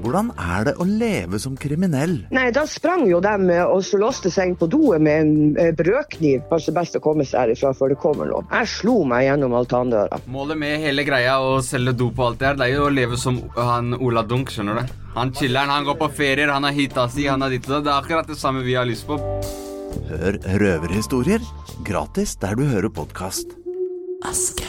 Hvordan er det å leve som kriminell? Nei, da sprang jo dem eh, og så låste seg inn på doet med en eh, brødkniv. Kanskje best å komme seg herifra før det kommer noe. Jeg slo meg gjennom altandøra. Målet med hele greia å selge dop og alt det her, det er jo å leve som han Ola Dunk, skjønner du. Han chiller'n, han går på ferier, han har hita si, han har ditt og det. Det er akkurat det samme vi har lyst på. Hør røverhistorier gratis der du hører podkast. Aske.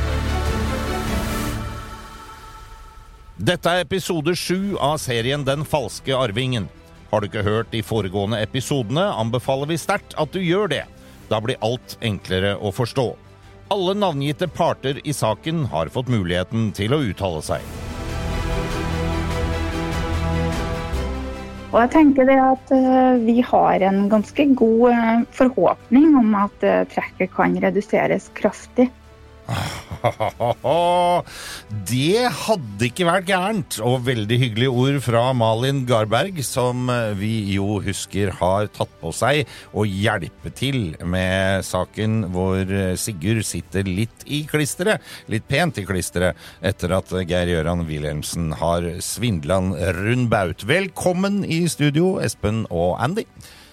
Dette er episode sju av serien Den falske arvingen. Har du ikke hørt de foregående episodene, anbefaler vi sterkt at du gjør det. Da blir alt enklere å forstå. Alle navngitte parter i saken har fått muligheten til å uttale seg. Og jeg tenker det at eh, vi har en ganske god eh, forhåpning om at eh, trekket kan reduseres kraftig. Det hadde ikke vært gærent. Og veldig hyggelige ord fra Malin Garberg, som vi jo husker har tatt på seg å hjelpe til med saken hvor Sigurd sitter litt i klisteret, litt pent i klisteret, etter at Geir Gøran Wilhelmsen har svindla rund baut. Velkommen i studio, Espen og Andy.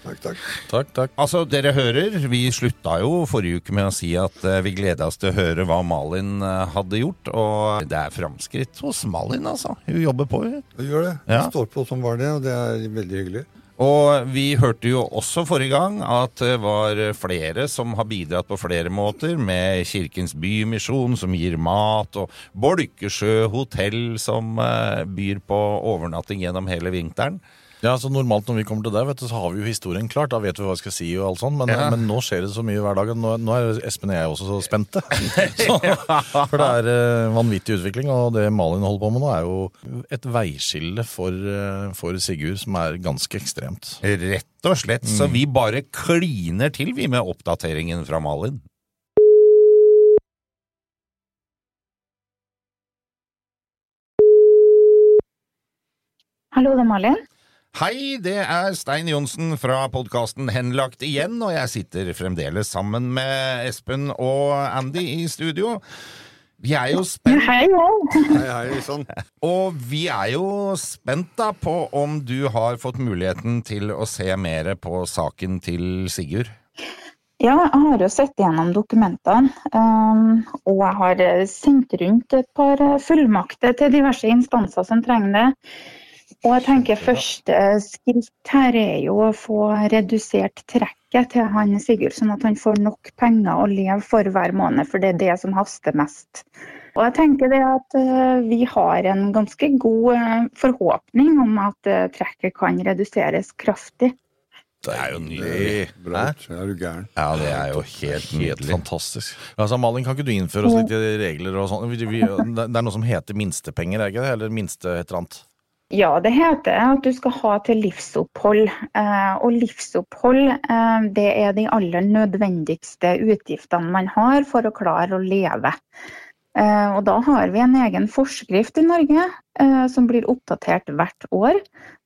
Takk, takk. Takk, takk. Altså, dere hører, vi slutta jo forrige uke med å si at uh, vi gleda oss til å høre hva Malin uh, hadde gjort, og det er framskritt hos Malin, altså. Hun jobber på, hun. Du gjør det. Ja. Står på som var det, og det er veldig hyggelig. Og vi hørte jo også forrige gang at det var flere som har bidratt på flere måter, med Kirkens Bymisjon som gir mat, og Bolkesjø hotell som eh, byr på overnatting gjennom hele vinteren. Ja, så Normalt når vi kommer til deg, vet du, så har vi jo historien klart. Da vet vi hva vi skal si og alt sånt. Men, Ja. men nå skjer det så mye hver dag. Nå, nå er Espen og jeg også så spente. Så, for det er uh, vanvittig utvikling, og det Malin holder på med nå, er jo et veiskille for, uh, for Sigurd som er ganske ekstremt. Rett og slett. Så vi bare kliner til, vi, med oppdateringen fra Malin. Hallo, det er Malin. Hei, det er Stein Johnsen fra podkasten Henlagt igjen, og jeg sitter fremdeles sammen med Espen og Andy i studio. Vi er jo spent, Hei, hei. Sånn. og vi er jo spent da på om du har fått muligheten til å se mer på saken til Sigurd. Ja, jeg har jo sett gjennom dokumentene, um, og jeg har sendt rundt et par fullmakter til diverse instanser som trenger det. Og jeg tenker første skritt her er jo å få redusert trekket til han Sigurd, sånn at han får nok penger å leve for hver måned, for det er det som haster mest. Og jeg tenker det at eh, vi har en ganske god eh, forhåpning om at eh, trekket kan reduseres kraftig. Det er jo nydelig. Bra. Er du gæren? Ja, det er jo helt Helt fantastisk. Altså, Malin, kan ikke du innføre oss litt i regler og sånn? Det er noe som heter minstepenger, er ikke det? Eller minste et eller annet? Ja, det heter at du skal ha til livsopphold. Eh, og livsopphold eh, det er de aller nødvendigste utgiftene man har for å klare å leve. Eh, og da har vi en egen forskrift i Norge som blir oppdatert hvert år,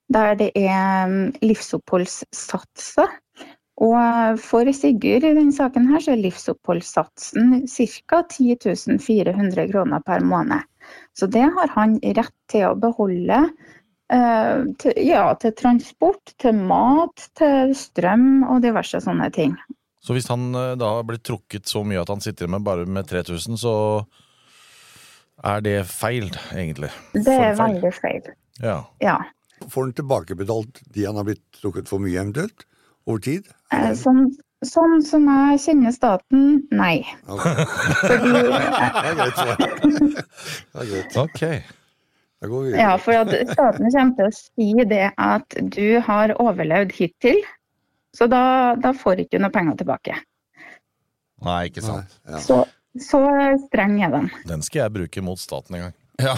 der det er mm, livsoppholdssatser. Og eh, for Sigurd i denne saken her, så er livsoppholdssatsen ca. 10 400 kroner per måned. Så det har han rett til å beholde. eh, til, ja, til transport, til mat, til strøm og diverse sånne ting. Så hvis han eh, da blir trukket så mye at han sitter med bare med 3000, så er det feil, egentlig? Det er veldig feil. Ja. Ja. Får han tilbakebetalt de han har blitt trukket for mye, eventuelt? Over tid? Eh, Sånn, sånn som jeg kjenner staten, nei. Okay. Fordi, Det er greit. Ok. Da går vi videre. ja, for at staten kommer til å si det at du har overlevd hittil, så da, da får ikke du noe penger tilbake. Nei, ikke sant. Ja. Så, så streng er den. Den skal jeg bruke mot staten en gang. Ja.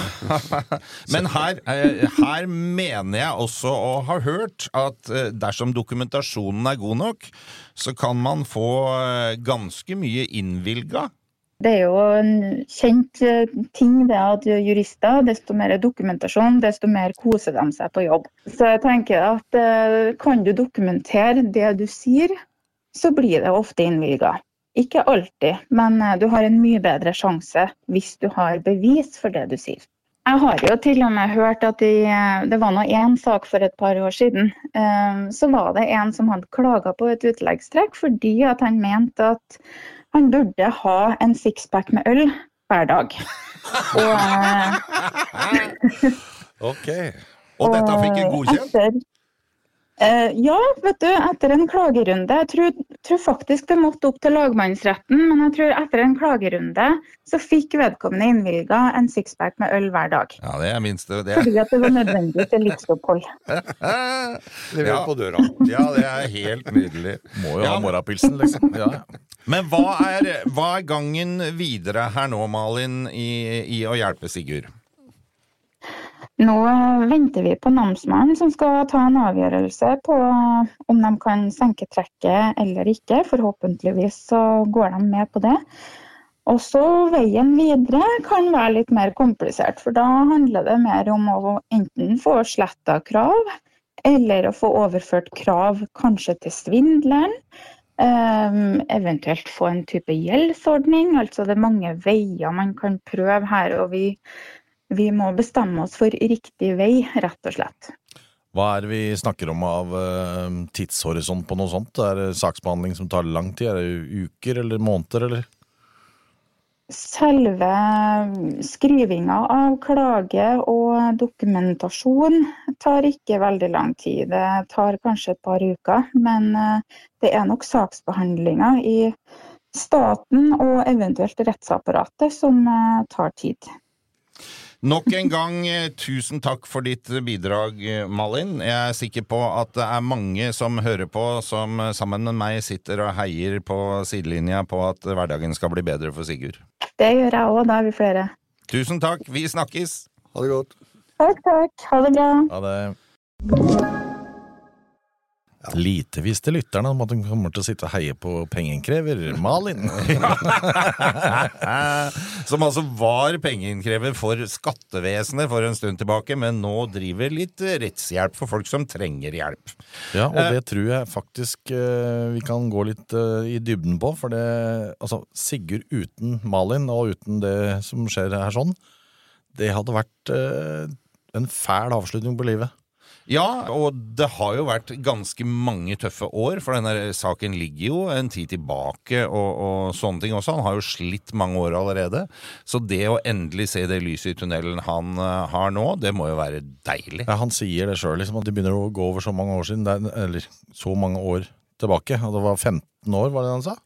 Men her, eh, her mener jeg også å ha hørt at eh, dersom dokumentasjonen er god nok, så kan man få eh, ganske mye innvilga. Det er jo en kjent ting det at jurister, desto mer dokumentasjon, desto mer koser de seg på jobb. Så jeg tenker at kan du dokumentere det du sier, så blir det ofte innvilga. Ikke alltid, men eh, du har en mye bedre sjanse hvis du har bevis for det du sier. Jeg har jo til og med hørt at i, eh, det var nå én sak for et par år siden. eh, Så var det en som hadde klaga på et utleggstrekk fordi at han mente at han burde ha en sixpack med øl hver dag. Og, Ok. Og dette fikk han godkjent. Etter, ja, vet du, etter en klagerunde Jeg tror, tror faktisk det måtte opp til lagmannsretten, men jeg tror etter en klagerunde så fikk vedkommende innvilga en sixpack med øl hver dag. Ja, det er minst det. Fordi at det var nødvendig til livsopphold. Lever Ja. på døra. Ja, det er helt nydelig. Må jo Ja, ha morgenpilsen, liksom. Ja, ja. Men hva er, hva er gangen videre her nå, Malin, i, i å hjelpe Sigurd? Nå venter vi på namsmannen som skal ta en avgjørelse på om de kan senke trekket eller ikke. Forhåpentligvis så går de med på det. Og så veien videre kan være litt mer komplisert, for da handler det mer om å enten få sletta krav, eller å få overført krav kanskje til svindleren. ehm, eventuelt få en type gjeldsordning. Altså det er mange veier man kan prøve her, og vi vi må bestemme oss for riktig vei, rett og slett. Hva er det vi snakker om av eh, tidshorisont på noe sånt? Er det saksbehandling som tar lang tid? Er det uker eller måneder, eller? Selve skrivinga av klage og dokumentasjon tar ikke veldig lang tid. Det tar kanskje et par uker, men eh, det er nok saksbehandlinga i staten og eventuelt rettsapparatet som eh, tar tid. Nok en gang, eh, tusen takk for ditt bidrag, eh, Malin. Jeg er sikker på at det er mange som hører på, som sammen med meg sitter og heier på sidelinja på at hverdagen skal bli bedre for Sigurd. Det gjør jeg òg, da er vi flere. Tusen takk, vi snakkes! Ha det godt. Takk, takk. Ha det bra. Ha det Lite visste lytterne om at hun kommer til å sitte og heie på pengeinnkrever Malin. Som altså var pengeinnkrever for skattevesenet for en stund tilbake, men nå driver litt rettshjelp for folk som trenger hjelp. Ja, og det tror jeg faktisk eh, vi kan gå litt eh, i dybden på. For det Altså, Sigurd uten Malin og uten det som skjer her sånn, det hadde vært eh, en fæl avslutning på livet. Ja, og det har jo vært ganske mange tøffe år, for denne saken ligger jo en tid tilbake og, og sånne ting også. Han har jo slitt mange år allerede. Så det å endelig se det lyset i tunnelen han eh, har nå, det må jo være deilig. Ja, Han sier det sjøl, liksom, at det begynner å gå over så mange år siden. Er, eller så mange år tilbake. Og det var 15 år, var det han sa?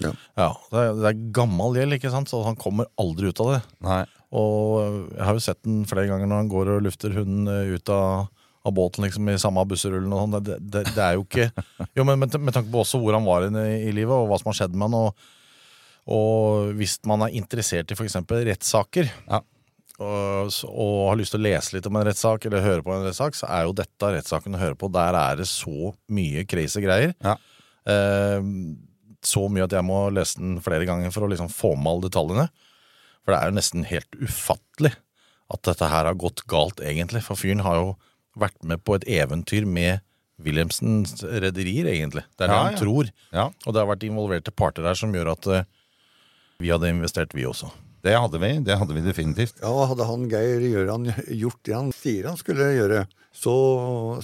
Ja. Ja, det er, det er gammel gjeld, ikke sant? så han kommer aldri ut av det. Nei. Og jeg har jo sett den flere ganger når han går og lufter hunden eh, ut av, av båten liksom i samme busserullen. og sånn. Det, det, det er jo ikke Jo, men med, med tanke på også hvor han var i, i livet, og hva som har skjedd med han, og, og hvis man er interessert i f.eks. rettssaker, Ja. og, og har lyst til å lese litt om en rettssak, eller høre på en rettssak, så er jo dette rettssaken å høre på. Der er det så mye crazy greier. Ja. Eh, så mye at jeg må lese den flere ganger for å liksom få med alle detaljene. For det er jo nesten helt ufattelig at dette her har gått galt, egentlig. For fyren har jo vært med på et eventyr med Wilhelmsens rederier, egentlig. Det er det Ja, han ja. tror. Ja, Og det har vært involverte parter der som gjør at eh, vi hadde investert, vi også. det hadde vi. Det hadde vi definitivt. Ja, Hadde han Geir Gjøran gjort det han sier han skulle gjøre, så,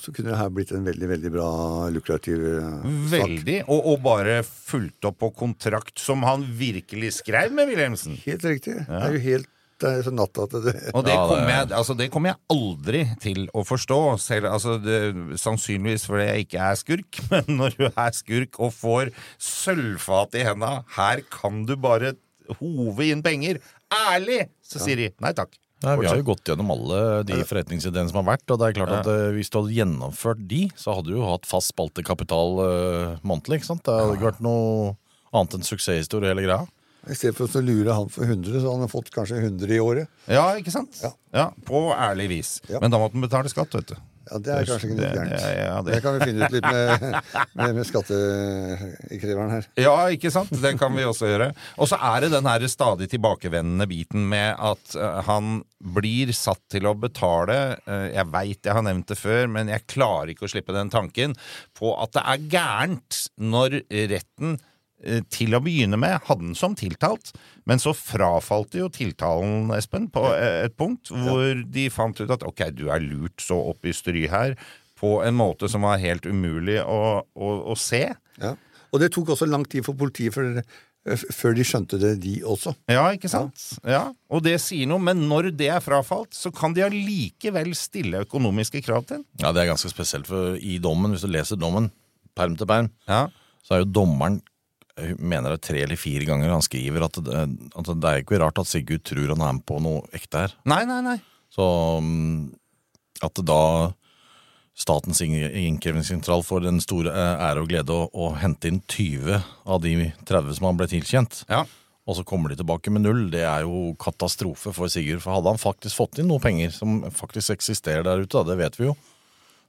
så kunne det her blitt en veldig veldig bra, lukrativ eh, sak. Veldig. Og, og bare fulgt opp på kontrakt som han virkelig skrev med Wilhelmsen. Helt riktig. Det er jo helt er så natta til du Og det, kommer jeg, altså kom jeg aldri til å forstå, selv, altså det, sannsynligvis fordi jeg ikke er skurk. Men når du er skurk og får sølvfat i henda, her kan du bare hove inn penger. Ærlig! Så sier de nei takk. Nei, vi har jo gått gjennom alle de forretningsideene som har vært, og det er klart at eh, hvis du hadde gjennomført de, så hadde du jo hatt fast spaltekapital uh, månedlig, ikke sant? Det hadde ikke vært noe annet enn suksesshistorie hele greia. I stedet for å lure han for 100, så han har fått kanskje 100 i året. Ja, ikke sant? Ja. Ja, På ærlig vis. Ja. Men da måtte han betale skatt, vet du. Ja, Det er kanskje ikke noe gærent. det- ja, det... det- kan vi finne ut litt med, med, med skatteinnkreveren her. Ja, ikke sant? Det kan vi også gjøre. Og så er det den her stadig tilbakevendende biten med at eh, han blir satt til å betale eh, Jeg veit jeg har nevnt det før, men jeg klarer ikke å slippe den tanken på at det er gærent når retten til å begynne med hadde den som tiltalt, men så frafalt jo tiltalen, Espen, på eh, et punkt hvor de fant ut at ok, du er lurt så opp i stry her på en måte som var helt umulig å, å, å se. Ja. Og det tok også lang tid for politiet før, eh, før de skjønte det, de også. Ja, ikke sant? Ja. Og det sier noe, men når det er frafalt, så kan de allikevel stille økonomiske krav til. Ja, det er ganske spesielt, for i dommen, hvis du leser dommen, perm til perm, Ja. så er jo dommeren mener det er tre eller fire ganger han skriver at det, at det er ikke rart at Sigurd tror han er med på noe ekte her. Nei, nei, nei. Så mm, at det da Statens innkrevingssentral får den store eh, ære og glede å, å hente inn 20 av de 30 som han ble tilkjent, Ja. og så kommer de tilbake med null, det er jo katastrofe for Sigurd. For hadde han faktisk fått inn noe penger som faktisk eksisterer der ute, da, det vet vi jo,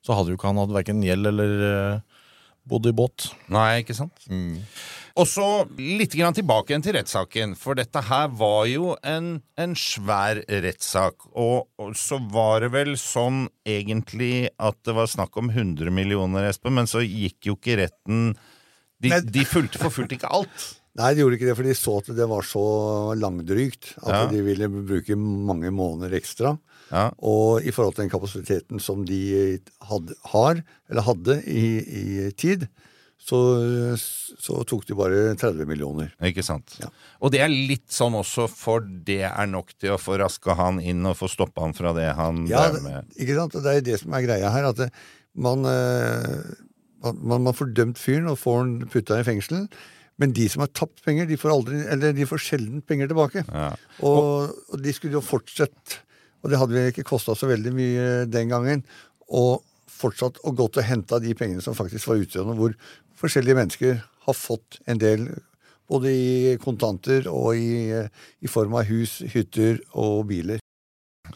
så hadde jo ikke han hatt verken gjeld eller eh, bodd i båt. Nei, ikke sant? Og så litt grann tilbake igjen til rettssaken, for dette her var jo en, en svær rettssak. Og, og så var det vel sånn egentlig at det var snakk om 100 millioner, Espen, men så gikk jo ikke retten De, men... de fulgte forfulgte ikke alt. Nei, de gjorde ikke det, for de så at det var så langdrygt at Ja. de ville bruke mange måneder ekstra. Ja. Og i forhold til den kapasiteten som de hadde, har, eller hadde i, i tid, så, så tok de bare 30 millioner. Ikke sant? Ja. Og det er litt sånn også, for det er nok til å få raska han inn og få stoppa han fra det han Ja, drev med. ikke sant? Det er det som er greia her. At det, man, eh, man, man får dømt fyren og får han putta i fengsel. Men de som har tapt penger, de får, aldri, eller de får sjelden penger tilbake. Ja. Og, og de skulle jo fortsatt, og det hadde vel ikke kosta så veldig mye den gangen, og fortsatt å gått og henta de pengene som faktisk var utstående, hvor forskjellige mennesker har fått en del, både i kontanter og i, i form av hus, hytter og biler.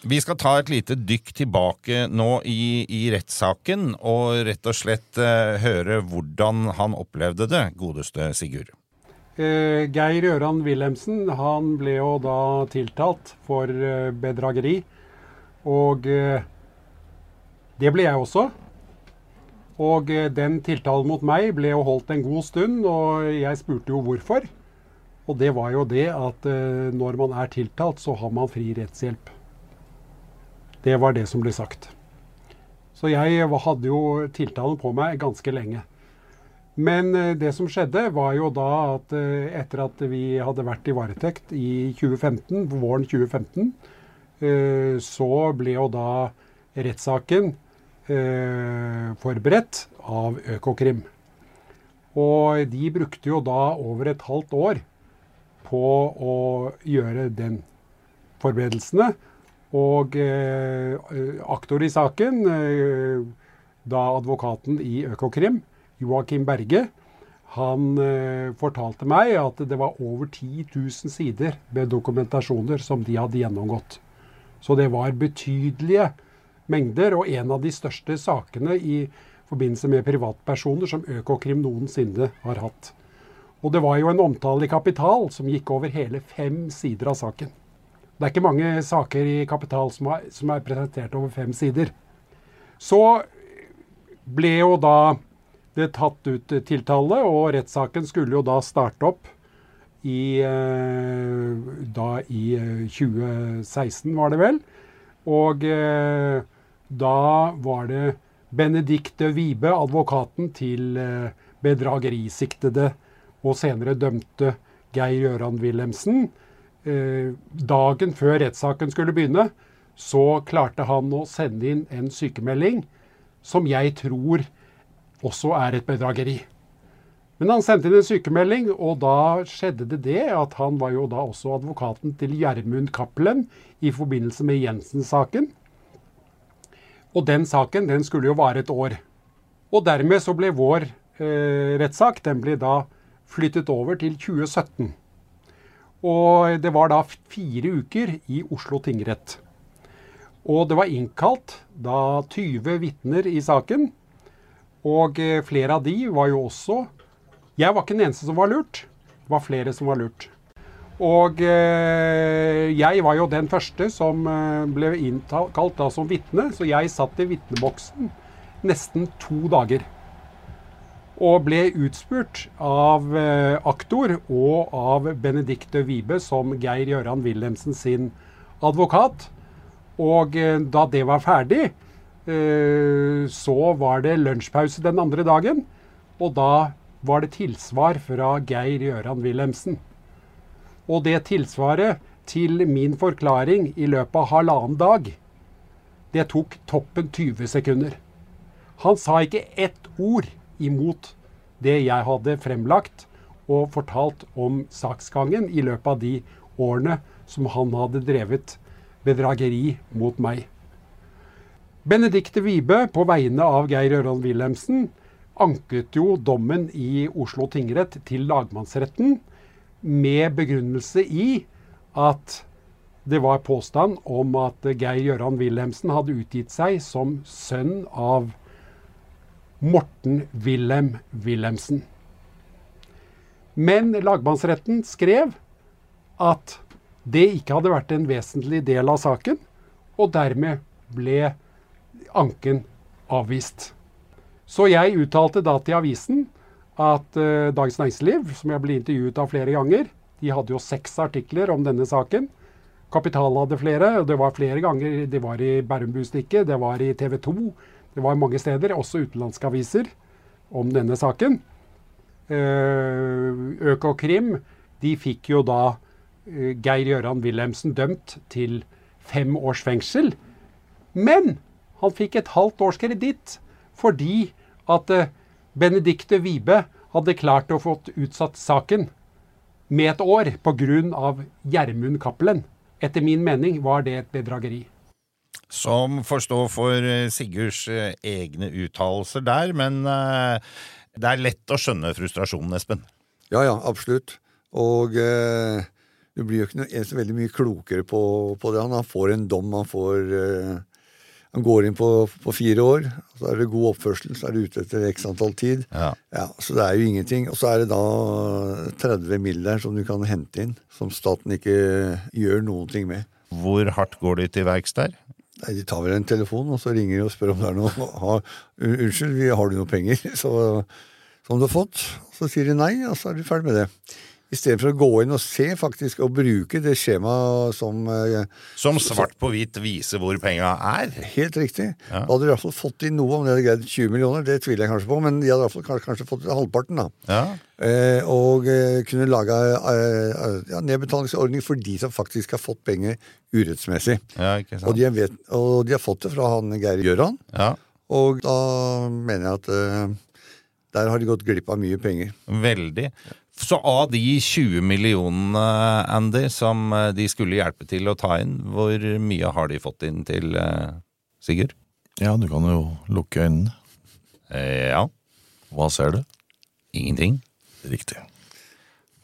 Vi skal ta et lite dykk tilbake nå i, i rettssaken, og rett og slett eh, høre hvordan han opplevde det, godeste Sigurd. Eh, Geir Øran Wilhelmsen han ble jo da tiltalt for eh, bedrageri. Og eh, det ble jeg også. Og eh, den tiltalen mot meg ble jo holdt en god stund, og jeg spurte jo hvorfor. Og det var jo det at eh, når man er tiltalt, så har man fri rettshjelp. Det var det som ble sagt. Så jeg hadde jo tiltalen på meg ganske lenge. Men eh, det som skjedde, var jo da at etter at vi hadde vært i varetekt i 2015, våren 2015, eh, så ble jo da rettssaken forberedt av Økokrim. Og de brukte jo da over et halvt år på å gjøre den forberedelsene. Og eh, aktor i saken, eh, da advokaten i Økokrim, Joakim Berge, han eh, fortalte meg at det var over 10 000 sider med dokumentasjoner som de hadde gjennomgått. Så det var betydelige mengder, og en av de største sakene i forbindelse med privatpersoner som Økokrim noensinne har hatt. Og det var jo en omtale i Kapital som gikk over hele fem sider av saken. Det er ikke mange saker i Kapital som er, som er presentert over fem sider. Så ble jo da det tatt ut tiltale, og rettssaken skulle jo da starte opp i, eh, da i eh, 2016, var det vel. Og eh, da var det Benedicte Wibe, advokaten til eh, bedragerisiktede og senere dømte Geir Gøran Wilhelmsen, eh, dagen før rettssaken skulle begynne, så klarte han å sende inn en sykemelding som jeg tror også er et bedrageri. Men han sendte inn en sykemelding, og da skjedde det det at han var jo da også advokaten til Gjermund Cappelen i forbindelse med Jensen-saken. Og den saken den skulle jo vare et år. Og dermed så ble vår eh, rettssak den ble da flyttet over til 2017. Og det var da fire uker i Oslo tingrett. Og det var innkalt da 20 vitner i saken. Og eh, flere av de var jo også Jeg var ikke den eneste som var lurt. Det var flere som var lurt. Og eh, jeg var jo den første som eh, ble innkalt da som vitne, så jeg satt i vitneboksen nesten to dager. Og ble utspurt av eh, aktor og av Benedicte Wibe som Geir Gøran Wilhelmsen sin advokat. Og da det var ferdig, så var det lunsjpause den andre dagen. Og da var det tilsvar fra Geir Gøran Wilhelmsen. Og det tilsvaret til min forklaring i løpet av halvannen dag, det tok toppen 20 sekunder. Han sa ikke ett ord imot det jeg hadde fremlagt og fortalt om saksgangen i løpet av de årene som han hadde drevet bedrageri mot meg. Benedicte Wibe, på vegne av Geir Ørland Wilhelmsen, anket jo dommen i Oslo tingrett til lagmannsretten med begrunnelse i at det var påstand om at Geir Gøran Wilhelmsen hadde utgitt seg som sønn av Morten Wilhelm Wilhelmsen. Men lagmannsretten skrev at det ikke hadde vært en vesentlig del av saken, og dermed ble anken avvist. Så jeg uttalte da til avisen at uh, Dagens Næringsliv, som jeg ble intervjuet av flere ganger, de hadde jo seks artikler om denne saken. Kapital hadde flere, og det var flere ganger. Det var i Bærum Budstikke, det var i TV 2, det var mange steder, også utenlandske aviser, om denne saken. Uh, Økokrim de fikk jo da uh, Geir Gøran Wilhelmsen dømt til fem års fengsel. Men han fikk et halvt års kreditt fordi at uh, Benedicte Wibe hadde klart å få utsatt saken med et år pga. Gjermund Cappelen. Etter min mening var det et bedrageri. Som får stå for Sigurds egne uttalelser der, men det er lett å skjønne frustrasjonen, Espen. Ja, ja, absolutt. Og eh, du blir jo ikke noe, så veldig mye klokere på, på det. Han får en dom, han får eh, Han går inn på, på, fire år. Så er det god oppførsel, så er det ute etter x antall tid. Ja. ja. Så det er jo ingenting. Og så er det da 30 mill. der som du kan hente inn, som staten ikke gjør noen ting med. Hvor hardt går de til verks der? Nei, De tar vel en telefon, og så ringer de og spør om det er noe ha, Unnskyld, har du noe penger så, som du har fått? Så sier de nei, og så er de ferdig med det. Istedenfor å gå inn og se faktisk, og bruke det skjemaet som eh, Som svart på hvitt viser hvor penga er? Helt riktig. Ja. Da hadde de i hvert fall fått inn noe, om de hadde greid 20 millioner, det tviler jeg kanskje på, men de hadde i hvert fall kanskje, fått halvparten, da. Ja. Eh, og eh, kunne lage eh, ja, nedbetalingsordning for de som faktisk har fått penger urettsmessig. Ja, ikke sant. Og de, vet, og de har fått det fra han Geir Gjøran. Ja, Og da mener jeg at eh, der har de gått glipp av mye penger. veldig. Så av de 20 millionene, Andy, som eh, de skulle hjelpe til å ta inn, hvor mye har de fått inn til eh, Sigurd? Ja, du kan jo lukke øynene. Eh, ja, Hva ser du? ingenting. Riktig.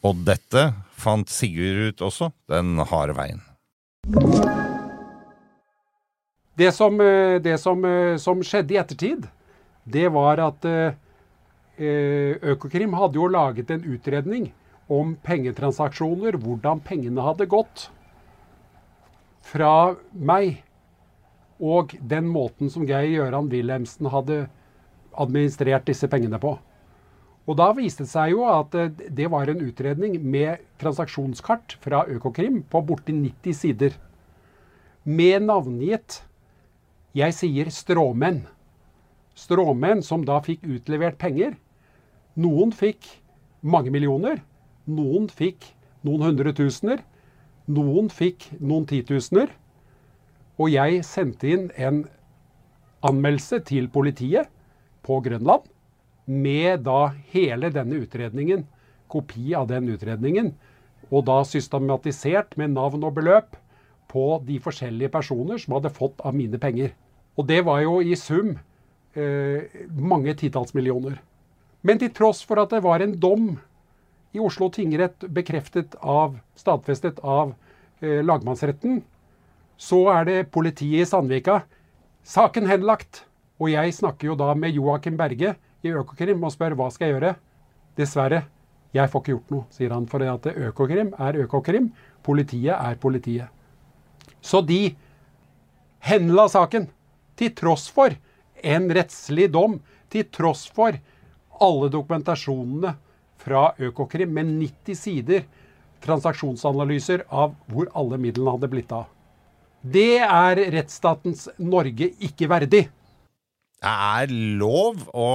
Og dette fant Sigurd ut også, den harde veien. Det som, eh, det som, som skjedde i ettertid, det var at Økokrim hadde jo laget en utredning om pengetransaksjoner, hvordan pengene hadde gått fra meg, og den måten som Geir Gøran Wilhelmsen hadde administrert disse pengene på. Og da viste det seg jo at eh, det var en utredning med transaksjonskart fra Økokrim på borti 90 sider. Med navngitt jeg sier stråmenn. Stråmenn som da fikk utlevert penger. Noen fikk mange millioner. Noen fikk noen hundre tusener. Noen fikk noen titusener, og jeg sendte inn en anmeldelse til politiet på Grønland med da hele denne utredningen, kopi av den utredningen, og da systematisert med navn og beløp på de forskjellige personer som hadde fått av mine penger. Og det var jo i sum eh, mange titalls millioner. Men til tross for at det var en dom i Oslo tingrett bekreftet av, stadfestet av eh, lagmannsretten, så er det politiet i Sandvika. Saken henlagt. Og jeg snakker jo da med Joakim Berge i Økokrim og spør hva skal jeg gjøre. Dessverre, jeg får ikke gjort noe, sier han. For at Økokrim er Økokrim, politiet er politiet. Så de henla saken, til tross for en rettslig dom, til tross for alle dokumentasjonene fra Økokrim med 90 sider transaksjonsanalyser av hvor alle midlene hadde blitt av. Det er rettsstatens Norge ikke verdig. Det er lov å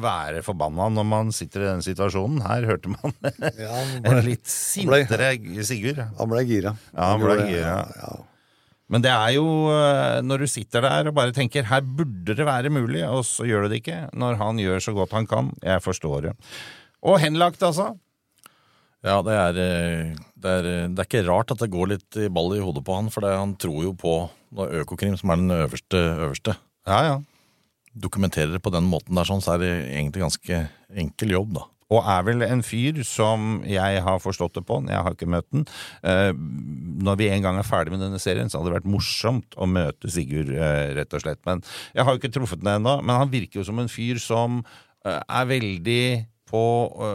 være forbanna når man sitter i den situasjonen. Her hørte man en litt sintere Sigurd. Han ble gira. Ja, han ble gira. Men det er jo eh, når du sitter der og bare tenker her burde det være mulig, og så gjør du det ikke. Når han gjør så godt han kan. Jeg forstår det. Og henlagt, altså. Ja, det er, eh, det, er, det er ikke rart at det går litt i ball i hodet på han, for det, han tror jo på Økokrim, som er den øverste, øverste, ja, ja. dokumenterer det på den måten der, sånn, så er det egentlig ganske enkel jobb, da. Og er vel en fyr som jeg har forstått det på, jeg har ikke møtt den. Eh, når vi en gang er ferdig med denne serien, så hadde det vært morsomt å møte Sigurd, eh, rett og slett. Men jeg har jo ikke truffet den ennå. Men han virker jo som en fyr som eh, er veldig på å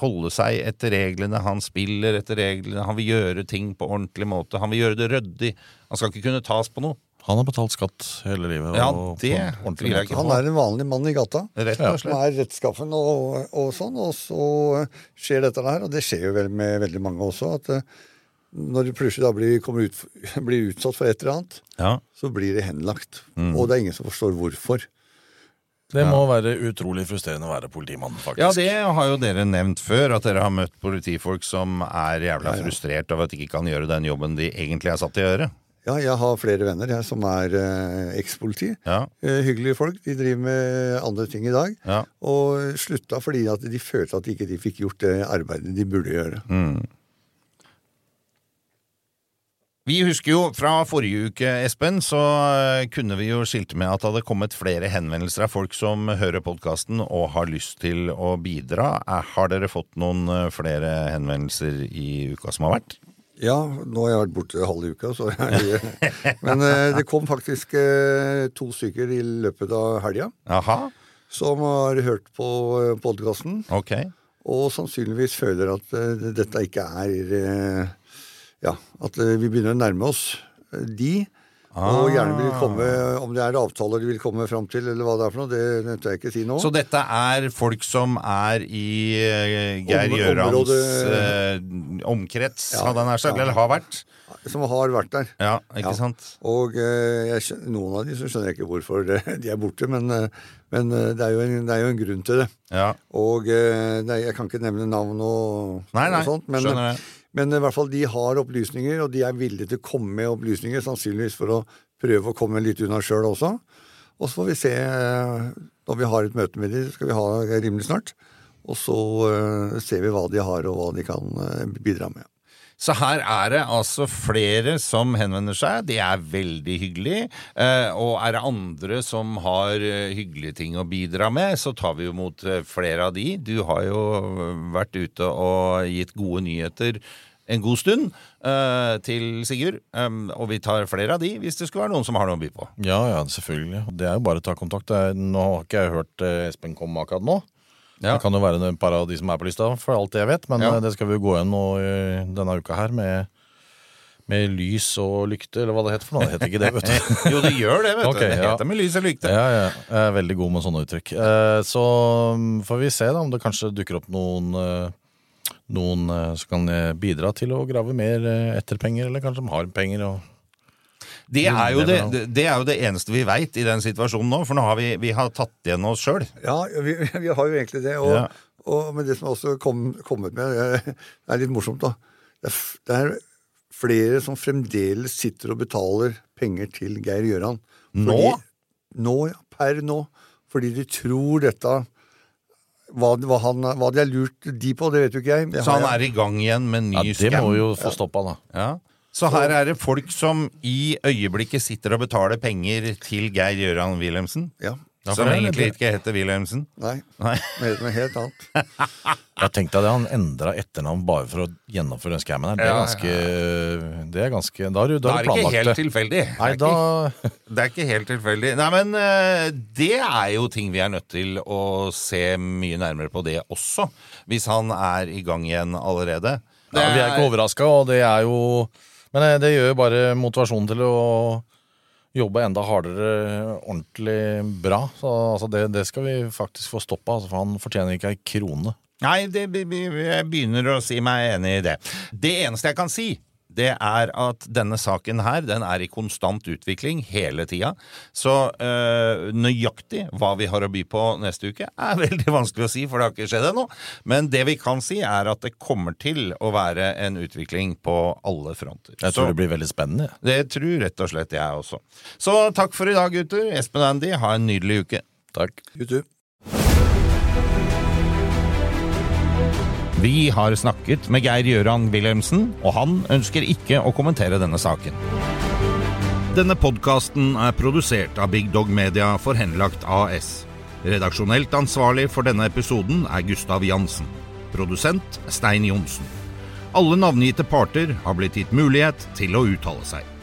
holde seg etter reglene. Han spiller etter reglene. Han vil gjøre ting på ordentlig måte. Han vil gjøre det ryddig. Han skal ikke kunne tas på noe. Han har betalt skatt hele livet. Ja, det på jeg ikke. Han er en vanlig mann i gata. Rett og Som er rettskaffen og, og sånn. Og så skjer dette der, og det skjer jo vel med veldig mange også. at eh, når du plutselig da blir, ut, blir utsatt for et eller annet, Ja. så blir det henlagt. Mm. Og det er ingen som forstår hvorfor. Det må være utrolig frustrerende å være politimann, faktisk. Ja, det har jo dere nevnt før, at dere har møtt politifolk som er jævla frustrert over at de ikke kan gjøre den jobben de egentlig er satt til å gjøre. Ja, jeg har flere venner jeg, som er eh, ekspoliti. Ja. Eh, hyggelige folk. De driver med andre ting i dag. Ja. Og slutta fordi at de følte at ikke de fikk gjort det arbeidet de burde gjøre. Mm. Vi husker jo fra forrige uke, Espen, så eh, kunne vi jo skilte med at det hadde kommet flere henvendelser av folk som hører podkasten og har lyst til å bidra. Eh, Har dere fått noen eh, flere henvendelser i uka som har vært? Ja, nå har jeg vært borte halve uka, så jeg, Men eh, det kom faktisk eh, to stykker i løpet av helga som har hørt på podkasten, Okay. og sannsynligvis føler at eh, dette ikke er eh, Ja, at eh, vi begynner å nærme oss eh, de. Og gjerne vil komme, om det er avtaler de vil komme fram til, eller hva det er for noe, det, nevnte jeg ikke si nå. Så dette er folk som er i eh, Geir Om- Gjørans eh, omkrets, Ja, hadde han nær sagt, ja. eller har vært? Som har vært der. Ja, ikke Ja. sant? Og eh, jeg noen av de så skjønner jeg ikke hvorfor de er borte, men, eh, men eh, det, er jo en, det er jo en grunn til det. Ja. Og eh, jeg kan ikke nevne navn og, Nei, nei, og sånt, men, skjønner det. Men i hvert fall de har opplysninger, og de er villige til å komme med opplysninger, sannsynligvis for å prøve å komme litt unna sjøl også. Og så får vi se, eh, når vi har et møte med dem, skal vi ha rimelig snart, og så eh, ser vi hva de har og hva de kan eh, bidra med. Så her er det altså flere som henvender seg. Det er veldig hyggelig. Eh, og er det andre som har eh, hyggelige ting å bidra med, så tar vi jo mot eh, flere av de. Du har jo vært ute og gitt gode nyheter en god stund eh, til Sigurd. Um, og vi tar flere av de hvis det skulle være noen som har noe å by på. Ja, ja, selvfølgelig. Det er jo bare å ta kontakt. Nå har ikke jeg hørt Espen komme akkurat nå. Ja. Det kan jo være et par av de som er på lista, for alt jeg vet. Men Ja. eh, det skal vi jo gå gjennom nå denne uka her med, med lys og lykte, eller hva det heter for noe. Det heter ikke det, vet du. Jo, det gjør det, vet okay, du. Det ja. heter med lys og lykte. Ja, ja. Jeg er veldig god med sånne uttrykk. Eh, Så mm, får vi se da om det kanskje dukker opp noen, eh, noen som kan bidra til å grave mer etterpenger, etter penger, eller kanskje som har penger. og Det er, jo det, det- det er jo det eneste vi veit i den situasjonen nå, for nå har vi, vi har tatt igjen oss sjøl. Ja, vi, vi har jo egentlig det. Og, Ja. og, men det som er også kom, kommet med, det er litt morsomt, da. Det er, det er flere som fremdeles sitter og betaler penger til Geir Gjøran. Nå? nå, ja. Per nå. Fordi de tror dette hva, hva, han, hva de har lurt de på, det vet jo ikke jeg. Så han er i gang igjen med ny Ja, det scam? må vi jo få stoppa, da. Ja. Så her er det folk som i øyeblikket sitter og betaler penger til Geir Gøran Wilhelmsen? Ja. Som egentlig ikke heter Wilhelmsen? Nei, Nei. med noe helt annet. Jeg tenkte at han endra etternavn bare for å gjennomføre den scammen her. Det er ganske, det er ganske Da har du, Da da er har det du ikke helt tilfeldig. Nei, det, er da ikke, det er ikke helt tilfeldig. Nei, men eh, det er jo ting vi er nødt til å se mye nærmere på det også. Hvis han er i gang igjen allerede. Ja, Vi er ikke overraska, og det er jo Men eh, det gjør jo bare motivasjonen til å jobbe enda hardere, ordentlig bra. Så altså, det, det skal vi faktisk få stoppa, altså, for han fortjener ikke ei krone. Nei, det, jeg begynner å si meg enig i det. Det eneste jeg kan si, det er at denne saken her, den er i konstant utvikling hele tida. Så øh, nøyaktig hva vi har å by på neste uke, er veldig vanskelig å si, for det har ikke skjedd ennå. Men det vi kan si, er at det kommer til å være en utvikling på alle fronter. Jeg Så- tror det blir veldig spennende. Det tror rett og slett jeg også. Så takk for i dag, gutter. Espen og Andy, ha en nydelig uke. Takk. YouTube. Vi har snakket med Geir Gjøran Wilhelmsen, og han ønsker ikke å kommentere denne saken. Denne podkasten er produsert av Big Dog Media for Henlagt AS. Redaksjonelt ansvarlig for denne episoden er Gustav Jansen. Produsent Stein Johnsen. Alle navngitte parter har blitt gitt mulighet til å uttale seg.